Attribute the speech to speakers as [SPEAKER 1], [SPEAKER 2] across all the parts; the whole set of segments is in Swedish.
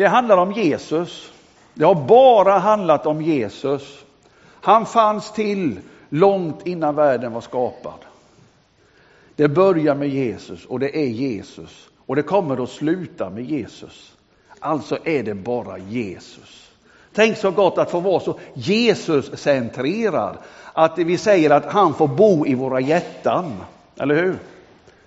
[SPEAKER 1] Det handlar om Jesus. Det har bara handlat om Jesus. Han fanns till långt innan världen var skapad. Det börjar med Jesus och det är Jesus och det kommer att sluta med Jesus. Alltså är det bara Jesus. Tänk så gott att få vara så Jesus-centrerad att vi säger att han får bo i våra hjärtan. Eller hur?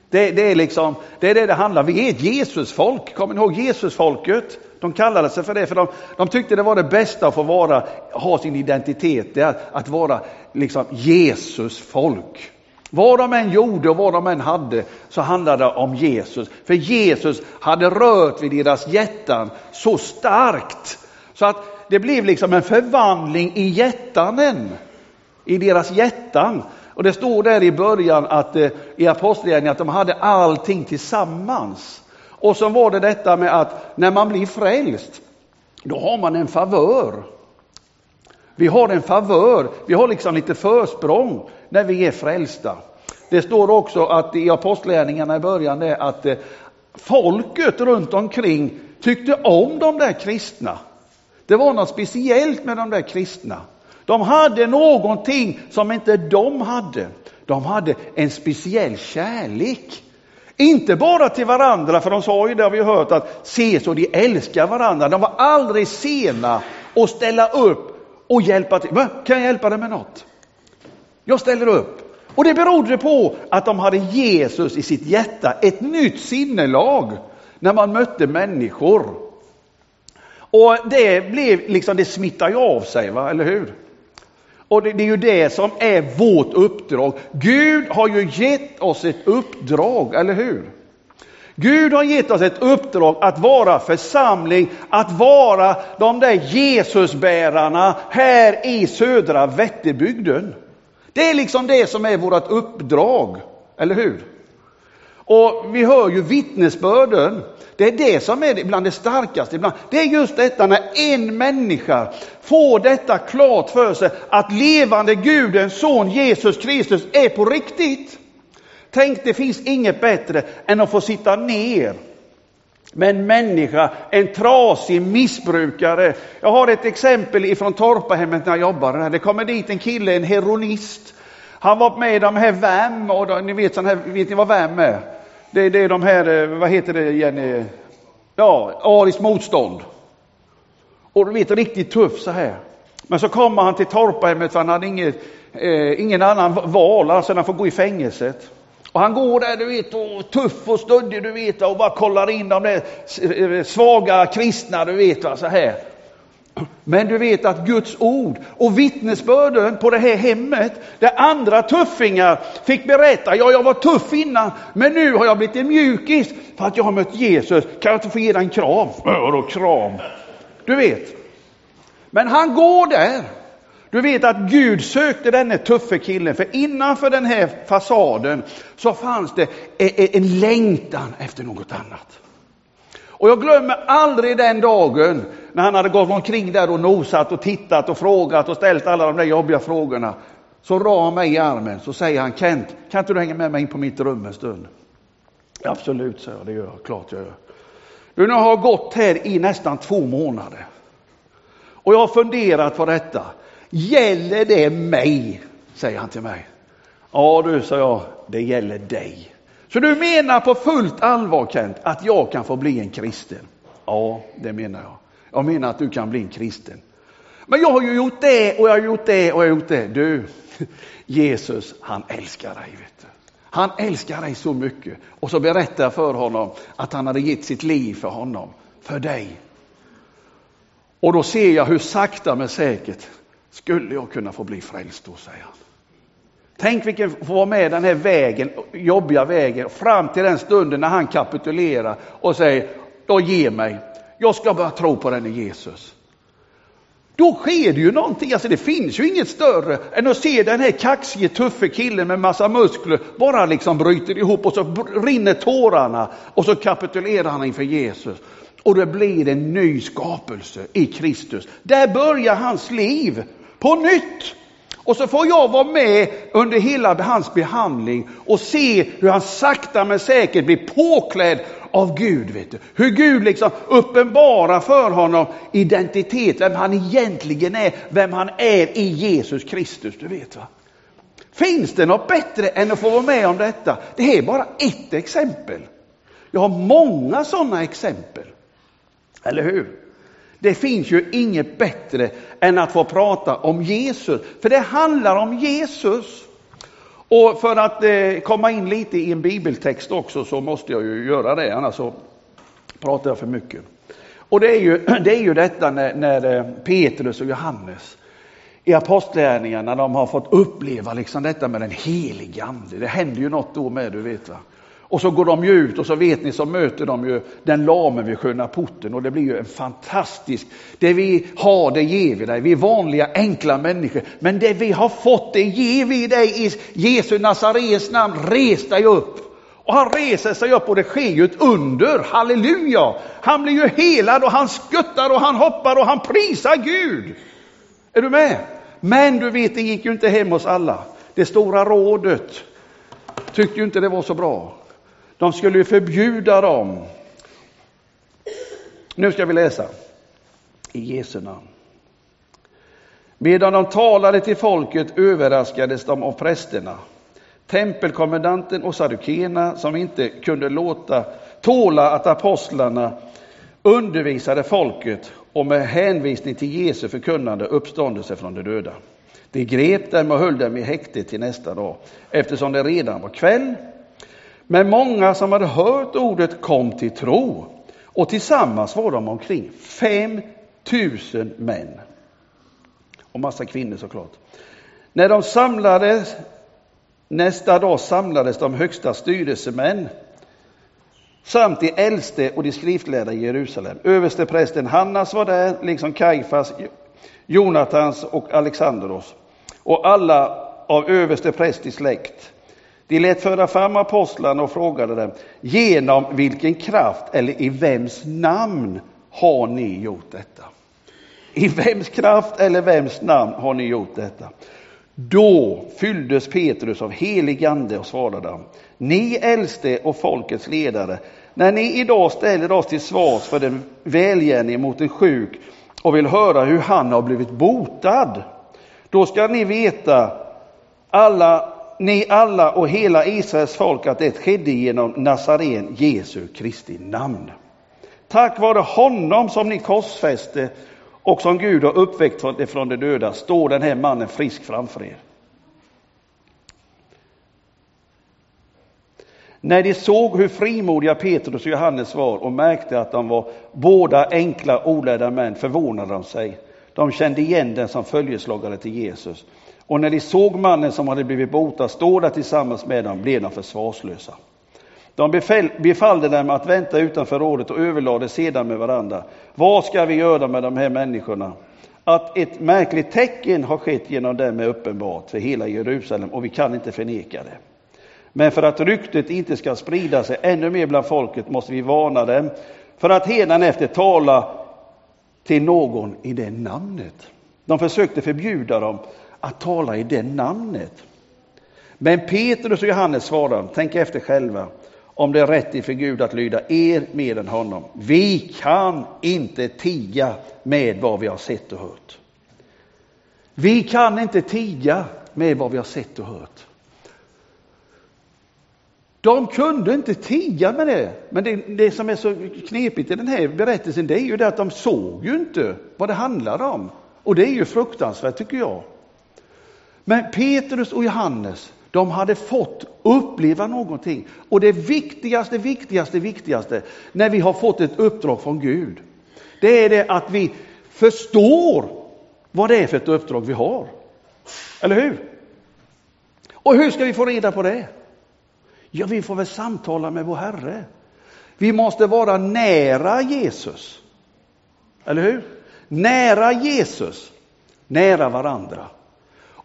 [SPEAKER 1] Det, det, är liksom, det är det det handlar om. Vi är ett Jesusfolk. Kommer ni ihåg Jesusfolket? De kallade sig för det, för de, de tyckte det var det bästa att få vara, ha sin identitet, det att vara liksom Jesusfolk. Vad de än gjorde och vad de än hade så handlade det om Jesus. För Jesus hade rört vid deras hjärtan så starkt så att det blev liksom en förvandling i hjärtanen. I deras hjärtan. Och det står där i början att eh, i Apostlagärningarna att de hade allting tillsammans. Och så var det detta med att när man blir frälst, då har man en favör. Vi har en favör, vi har liksom lite försprång när vi är frälsta. Det står också att i Apostlagärningarna i början är att eh, folket runt omkring tyckte om de där kristna. Det var något speciellt med de där kristna. De hade någonting som inte de hade. De hade en speciell kärlek. Inte bara till varandra, för de sa ju det har vi hört att se så de älskar varandra. De var aldrig sena att ställa upp och hjälpa till. Kan jag hjälpa dig med något? Jag ställer upp. Och det berodde på att de hade Jesus i sitt hjärta, ett nytt sinnelag när man mötte människor. Och det blev liksom, det smittar ju av sig, va? eller hur? Och det, det, är ju det som är vårt uppdrag. Gud har ju gett oss ett uppdrag, eller hur? Gud har gett oss ett uppdrag att vara församling, att vara de där Jesusbärarna här i södra Vätterbygden. Det är liksom det som är vårt uppdrag, eller hur? Och vi hör ju vittnesbörden. Det är det som är bland det starkaste ibland. Det är just detta när en människa får detta klart för sig att levande Gudens son Jesus Kristus är på riktigt. Tänk, det finns inget bättre än att få sitta ner med en människa, en trasig missbrukare. Jag har ett exempel ifrån Torpahemmet när jag jobbade där. Det kommer dit en kille, en heroinist. Han var med i de här VAM, och ni vet, sån här, vet ni vad VAM är? Det, det är de här, eh, vad heter det igen? Ja, ariskt motstånd. Och du vet, riktigt tuff så här. Men så kommer han till torparhemmet för han hade inget, eh, ingen annan val, alltså han får gå i fängelset. Och han går där, du vet, och tuff och stöddig, du vet, och bara kollar in de där eh, svaga kristna, du vet, va, så här. Men du vet att Guds ord och vittnesbörden på det här hemmet, där andra tuffingar fick berätta, ja jag var tuff innan, men nu har jag blivit en mjukis för att jag har mött Jesus. Kan jag inte få ge dig en kram? Vadå kram? Du vet. Men han går där. Du vet att Gud sökte denne tuffe killen, för innanför den här fasaden så fanns det en längtan efter något annat. Och jag glömmer aldrig den dagen när han hade gått omkring där och nosat och tittat och frågat och ställt alla de där jobbiga frågorna. Så drar han mig i armen, så säger han Kent, kan inte du hänga med mig in på mitt rum en stund? Absolut, sa jag, det gör jag, klart jag gör. Du, nu har jag gått här i nästan två månader. Och jag har funderat på detta. Gäller det mig? säger han till mig. Ja du, sa jag, det gäller dig. Så du menar på fullt allvar Kent att jag kan få bli en kristen? Ja, det menar jag. Jag menar att du kan bli en kristen. Men jag har ju gjort det och jag har gjort det och jag har gjort det. Du, Jesus, han älskar dig. Vet du. Han älskar dig så mycket. Och så berättar jag för honom att han hade gett sitt liv för honom, för dig. Och då ser jag hur sakta men säkert skulle jag kunna få bli frälst då, säger han. Tänk vilken få vara med den här vägen, jobbiga vägen, fram till den stunden när han kapitulerar och säger, då ge mig, jag ska börja tro på den Jesus. Då sker det ju någonting, alltså det finns ju inget större än att se den här kaxige, tuffe killen med massa muskler bara liksom bryter ihop och så rinner tårarna och så kapitulerar han inför Jesus. Och det blir en ny skapelse i Kristus. Där börjar hans liv på nytt. Och så får jag vara med under hela hans behandling och se hur han sakta men säkert blir påklädd av Gud. Vet du. Hur Gud liksom uppenbarar för honom identitet, vem han egentligen är, vem han är i Jesus Kristus. Du vet va? Finns det något bättre än att få vara med om detta? Det är bara ett exempel. Jag har många sådana exempel. Eller hur? Det finns ju inget bättre än att få prata om Jesus, för det handlar om Jesus. Och för att eh, komma in lite i en bibeltext också så måste jag ju göra det, annars så pratar jag för mycket. Och det är ju, det är ju detta när, när eh, Petrus och Johannes i apostlärningarna, när de har fått uppleva liksom detta med den helige ande. Det händer ju något då med, du vet va. Och så går de ju ut och så vet ni så möter de ju den lame vid sköna porten och det blir ju en fantastisk, det vi har det ger vi dig, vi är vanliga enkla människor, men det vi har fått det ger vi dig i Jesu Nazarens namn, res dig upp. Och han reser sig upp och det sker ju ett under, halleluja! Han blir ju helad och han skuttar och han hoppar och han prisar Gud. Är du med? Men du vet, det gick ju inte hem hos alla. Det stora rådet tyckte ju inte det var så bra. De skulle ju förbjuda dem. Nu ska vi läsa i Jesu namn. Medan de talade till folket överraskades de av prästerna, tempelkommendanten och saddukeerna som inte kunde låta tåla att apostlarna undervisade folket och med hänvisning till Jesu förkunnande uppståndelse från de döda. De grep dem och höll dem i häkte till nästa dag, eftersom det redan var kväll men många som hade hört ordet kom till tro och tillsammans var de omkring 5 000 män. Och massa kvinnor såklart. När de samlades, nästa dag samlades de högsta styrelsemän samt de äldste och de skriftlärda i Jerusalem. Översteprästen Hannas var där, liksom Kajfas, Jonatans och Alexandros och alla av översteprästig släkt. De lät föra fram apostlarna och frågade dem, genom vilken kraft eller i vems namn har ni gjort detta? I vems kraft eller vems namn har ni gjort detta? Då fylldes Petrus av helig ande och svarade, ni äldste och folkets ledare, när ni idag ställer oss till svars för den välgärning mot en sjuk och vill höra hur han har blivit botad, då ska ni veta alla ni alla och hela Israels folk att det skedde genom Nazaren Jesu Kristi namn. Tack vare honom som ni korsfäste och som Gud har uppväckt från de döda står den här mannen frisk framför er. När de såg hur frimodiga Petrus och Johannes var och märkte att de var båda enkla olärda män förvånade de sig. De kände igen den som följeslagare till Jesus och när de såg mannen som hade blivit botad stå där tillsammans med dem blev de försvarslösa. De befallde dem att vänta utanför rådet och överlade sedan med varandra. Vad ska vi göra med de här människorna? Att ett märkligt tecken har skett genom dem är uppenbart för hela Jerusalem och vi kan inte förneka det. Men för att ryktet inte ska sprida sig ännu mer bland folket måste vi varna dem för att efter tala till någon i det namnet. De försökte förbjuda dem att tala i det namnet. Men Petrus och Johannes svarade, tänk efter själva, om det är rätt inför Gud att lyda er mer än honom. Vi kan inte tiga med vad vi har sett och hört. Vi kan inte tiga med vad vi har sett och hört. De kunde inte tiga med det. Men det, det, som är så knepigt i den här berättelsen, det är ju det att de såg ju inte vad det handlade om. Och det är ju fruktansvärt tycker jag. Men Petrus och Johannes, de hade fått uppleva någonting. Och det viktigaste, viktigaste, viktigaste när vi har fått ett uppdrag från Gud, det är det att vi förstår vad det är för ett uppdrag vi har. Eller hur? Och hur ska vi få reda på det? Ja, vi får väl samtala med vår Herre. Vi måste vara nära Jesus. Eller hur? Nära Jesus, nära varandra.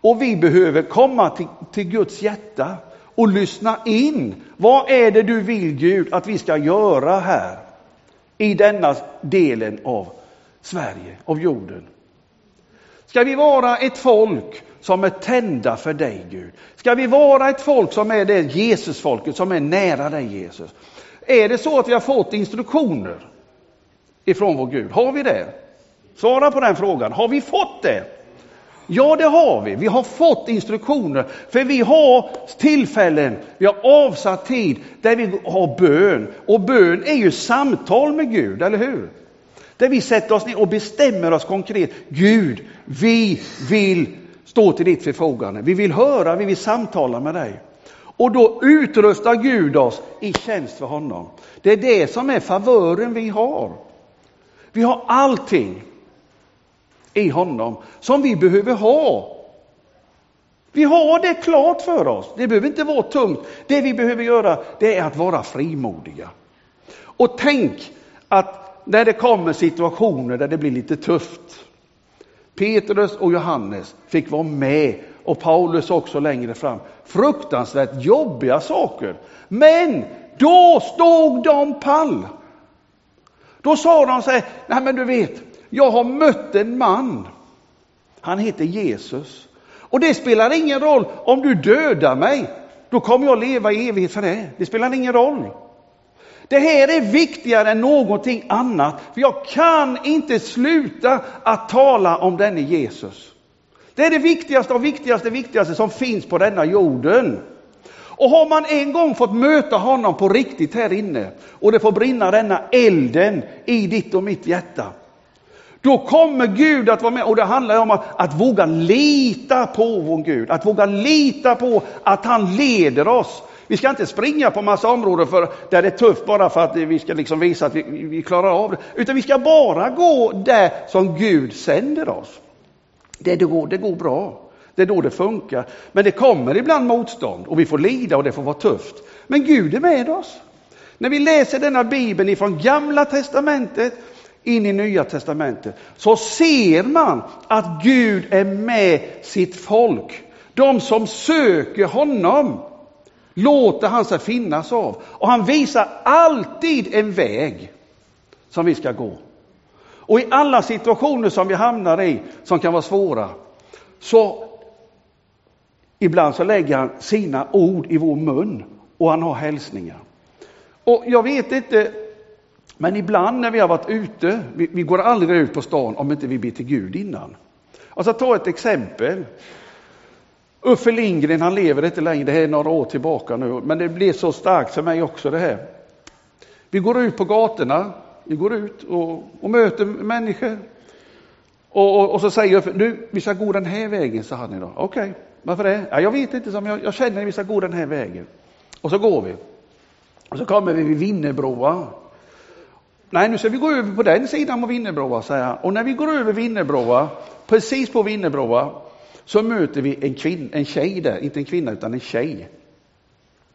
[SPEAKER 1] Och vi behöver komma till, till Guds hjärta och lyssna in. Vad är det du vill Gud att vi ska göra här i denna delen av Sverige, av jorden? Ska vi vara ett folk som är tända för dig Gud? Ska vi vara ett folk som är det Jesusfolket som är nära dig Jesus? Är det så att vi har fått instruktioner ifrån vår Gud? Har vi det? Svara på den frågan. Har vi fått det? Ja, det har vi. Vi har fått instruktioner, för vi har tillfällen, vi har avsatt tid där vi har bön. Och bön är ju samtal med Gud, eller hur? Där vi sätter oss ner och bestämmer oss konkret. Gud, vi vill stå till ditt förfogande. Vi vill höra, vi vill samtala med dig. Och då utrustar Gud oss i tjänst för honom. Det är det som är favören vi har. Vi har allting i honom som vi behöver ha. Vi har det klart för oss. Det behöver inte vara tungt. Det vi behöver göra det är att vara frimodiga. Och tänk att när det kommer situationer där det blir lite tufft. Petrus och Johannes fick vara med och Paulus också längre fram. Fruktansvärt jobbiga saker. Men då stod de pall. Då sa de sig, nej men du vet, jag har mött en man. Han heter Jesus. Och det spelar ingen roll om du dödar mig. Då kommer jag leva i evighet för det. Det spelar ingen roll. Det här är viktigare än någonting annat. För jag kan inte sluta att tala om denne Jesus. Det är det viktigaste och viktigaste, viktigaste som finns på denna jorden. Och har man en gång fått möta honom på riktigt här inne och det får brinna denna elden i ditt och mitt hjärta. Då kommer Gud att vara med och det handlar om att, att våga lita på vår Gud, att våga lita på att han leder oss. Vi ska inte springa på massa områden för, där det är tufft bara för att vi ska liksom visa att vi, vi klarar av det, utan vi ska bara gå där som Gud sänder oss. Det, det, går, det går bra. Det är då det funkar. Men det kommer ibland motstånd och vi får lida och det får vara tufft. Men Gud är med oss. När vi läser denna bibeln ifrån gamla testamentet in i nya testamentet så ser man att Gud är med sitt folk. De som söker honom låter han sig finnas av. Och han visar alltid en väg som vi ska gå. Och i alla situationer som vi hamnar i som kan vara svåra så ibland så lägger han sina ord i vår mun och han har hälsningar. Och jag vet inte, men ibland när vi har varit ute, vi, vi går aldrig ut på stan om inte vi ber till Gud innan. Alltså ta ett exempel. Uffe Lindgren, han lever inte längre, det här är några år tillbaka nu, men det blev så starkt för mig också det här. Vi går ut på gatorna, vi går ut och, och möter människor. Och, och, och, så säger Uffe, nu, vi ska gå den här vägen, sa han idag. Okej, okay, varför det? Ja, jag vet inte, jag, jag känner att vi ska gå den här vägen. Och så går vi. Och så kommer vi vid Vinnerbroa. Nej, nu ska vi gå över på den sidan av Vinnerbroa, säger han. Och när vi går över Vinnerbroa, precis på Vinnerbroa, så möter vi en, kvinn, en tjej där, inte en kvinna utan en tjej.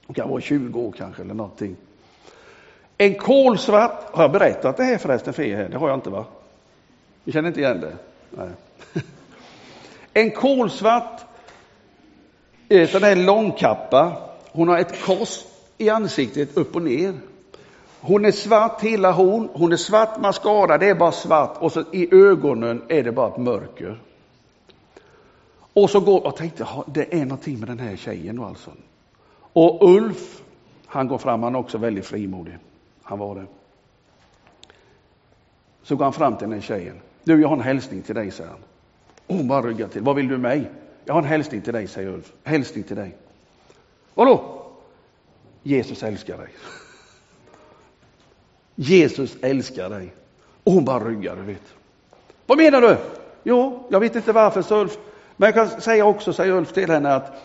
[SPEAKER 1] Hon kan vara 20 år kanske eller någonting. En kolsvart, har jag berättat det här förresten för er? Det har jag inte va? Ni känner inte igen det? Nej. En kolsvart eh, sån här långkappa. Hon har ett kors i ansiktet upp och ner. Hon är svart hela hon, hon är svart mascara, det är bara svart och så i ögonen är det bara ett mörker. Och så går, jag tänkte, det är någonting med den här tjejen då alltså. Och Ulf, han går fram, han är också väldigt frimodig. Han var det. Så går han fram till den här tjejen. Du, jag har en hälsning till dig, säger han. hon bara ryggar till. Vad vill du mig? Jag har en hälsning till dig, säger Ulf. Hälsning till dig. Vadå? Jesus älskar dig. Jesus älskar dig. Och hon bara ryggar, du vet. Vad menar du? Jo, jag vet inte varför, sa Ulf. Men jag kan säga också, säger Ulf till henne, att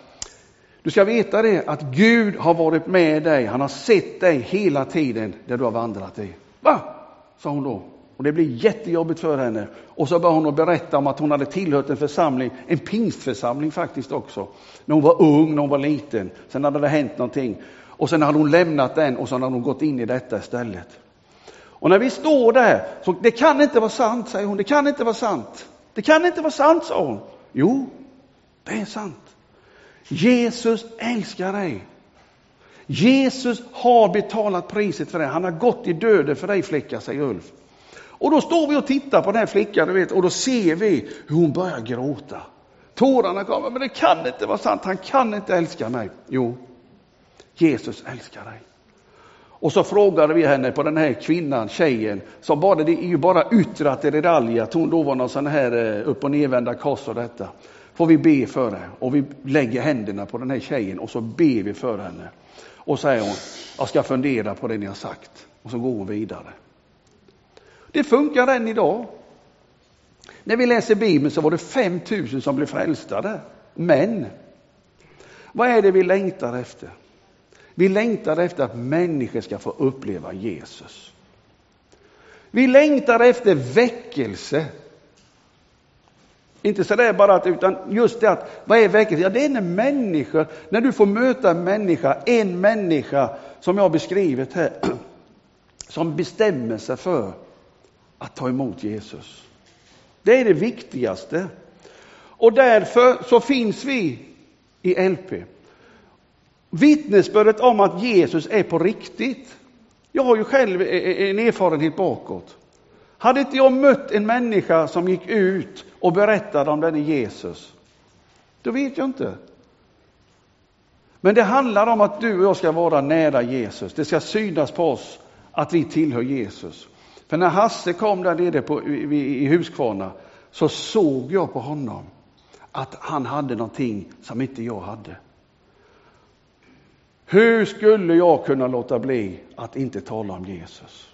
[SPEAKER 1] du ska veta det, att Gud har varit med dig. Han har sett dig hela tiden där du har vandrat i. Va? sa hon då. Och det blir jättejobbigt för henne. Och så började hon att berätta om att hon hade tillhört en församling, en pingstförsamling faktiskt också. När hon var ung, när hon var liten. Sen hade det hänt någonting. Och sen hade hon lämnat den och så hade hon gått in i detta istället. Och när vi står där, så det kan inte vara sant, säger hon. Det kan inte vara sant. Det kan inte vara sant, sa hon. Jo, det är sant. Jesus älskar dig. Jesus har betalat priset för dig. Han har gått i döden för dig flicka, säger Ulf. Och då står vi och tittar på den här flickan vet, och då ser vi hur hon börjar gråta. Tårarna kommer, men det kan inte vara sant. Han kan inte älska mig. Jo, Jesus älskar dig. Och så frågade vi henne på den här kvinnan, tjejen, som bara, det är ju bara yttre attiralj, att hon då var någon sån här eh, upp och nervända kors och detta. Får vi be för det? och vi lägger händerna på den här tjejen och så ber vi för henne. Och säger hon, jag ska fundera på det ni har sagt. Och så går hon vidare. Det funkar än idag. När vi läser Bibeln så var det 5000 som blev frälsta Men, vad är det vi längtar efter? Vi längtar efter att människor ska få uppleva Jesus. Vi längtar efter väckelse. Inte sådär bara att, utan just det att, vad är väckelse? Ja, det är när människor, när du får möta en människa, en människa som jag har beskrivit här, som bestämmer sig för att ta emot Jesus. Det är det viktigaste. Och därför så finns vi i LP. Vittnesbördet om att Jesus är på riktigt. Jag har ju själv e- e- en erfarenhet bakåt. Hade inte jag mött en människa som gick ut och berättade om denne Jesus, då vet jag inte. Men det handlar om att du och jag ska vara nära Jesus. Det ska synas på oss att vi tillhör Jesus. För när Hasse kom där nere på, i Huskvarna så såg jag på honom att han hade någonting som inte jag hade. Hur skulle jag kunna låta bli att inte tala om Jesus?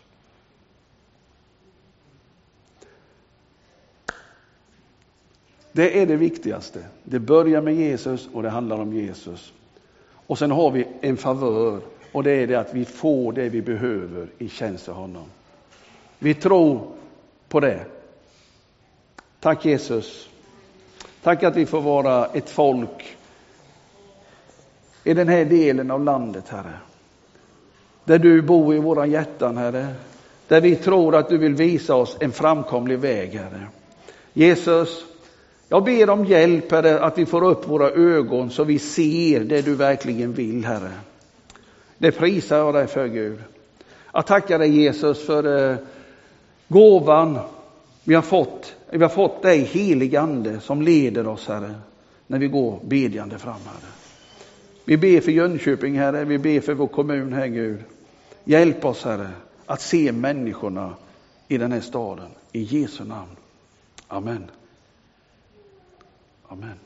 [SPEAKER 1] Det är det viktigaste. Det börjar med Jesus och det handlar om Jesus. Och sen har vi en favör och det är det att vi får det vi behöver i tjänst för honom. Vi tror på det. Tack Jesus. Tack att vi får vara ett folk i den här delen av landet, Herre. Där du bor i våra hjärtan, Herre. Där vi tror att du vill visa oss en framkomlig väg, Herre. Jesus, jag ber om hjälp, Herre, att vi får upp våra ögon så vi ser det du verkligen vill, Herre. Det prisar jag dig för, Gud. Jag tackar dig, Jesus, för eh, gåvan vi har fått. Vi har fått dig, helig Ande, som leder oss, Herre, när vi går bedjande fram, Herre. Vi ber för Jönköping, Herre. Vi ber för vår kommun, Herre Gud. Hjälp oss, Herre, att se människorna i den här staden. I Jesu namn. Amen. Amen.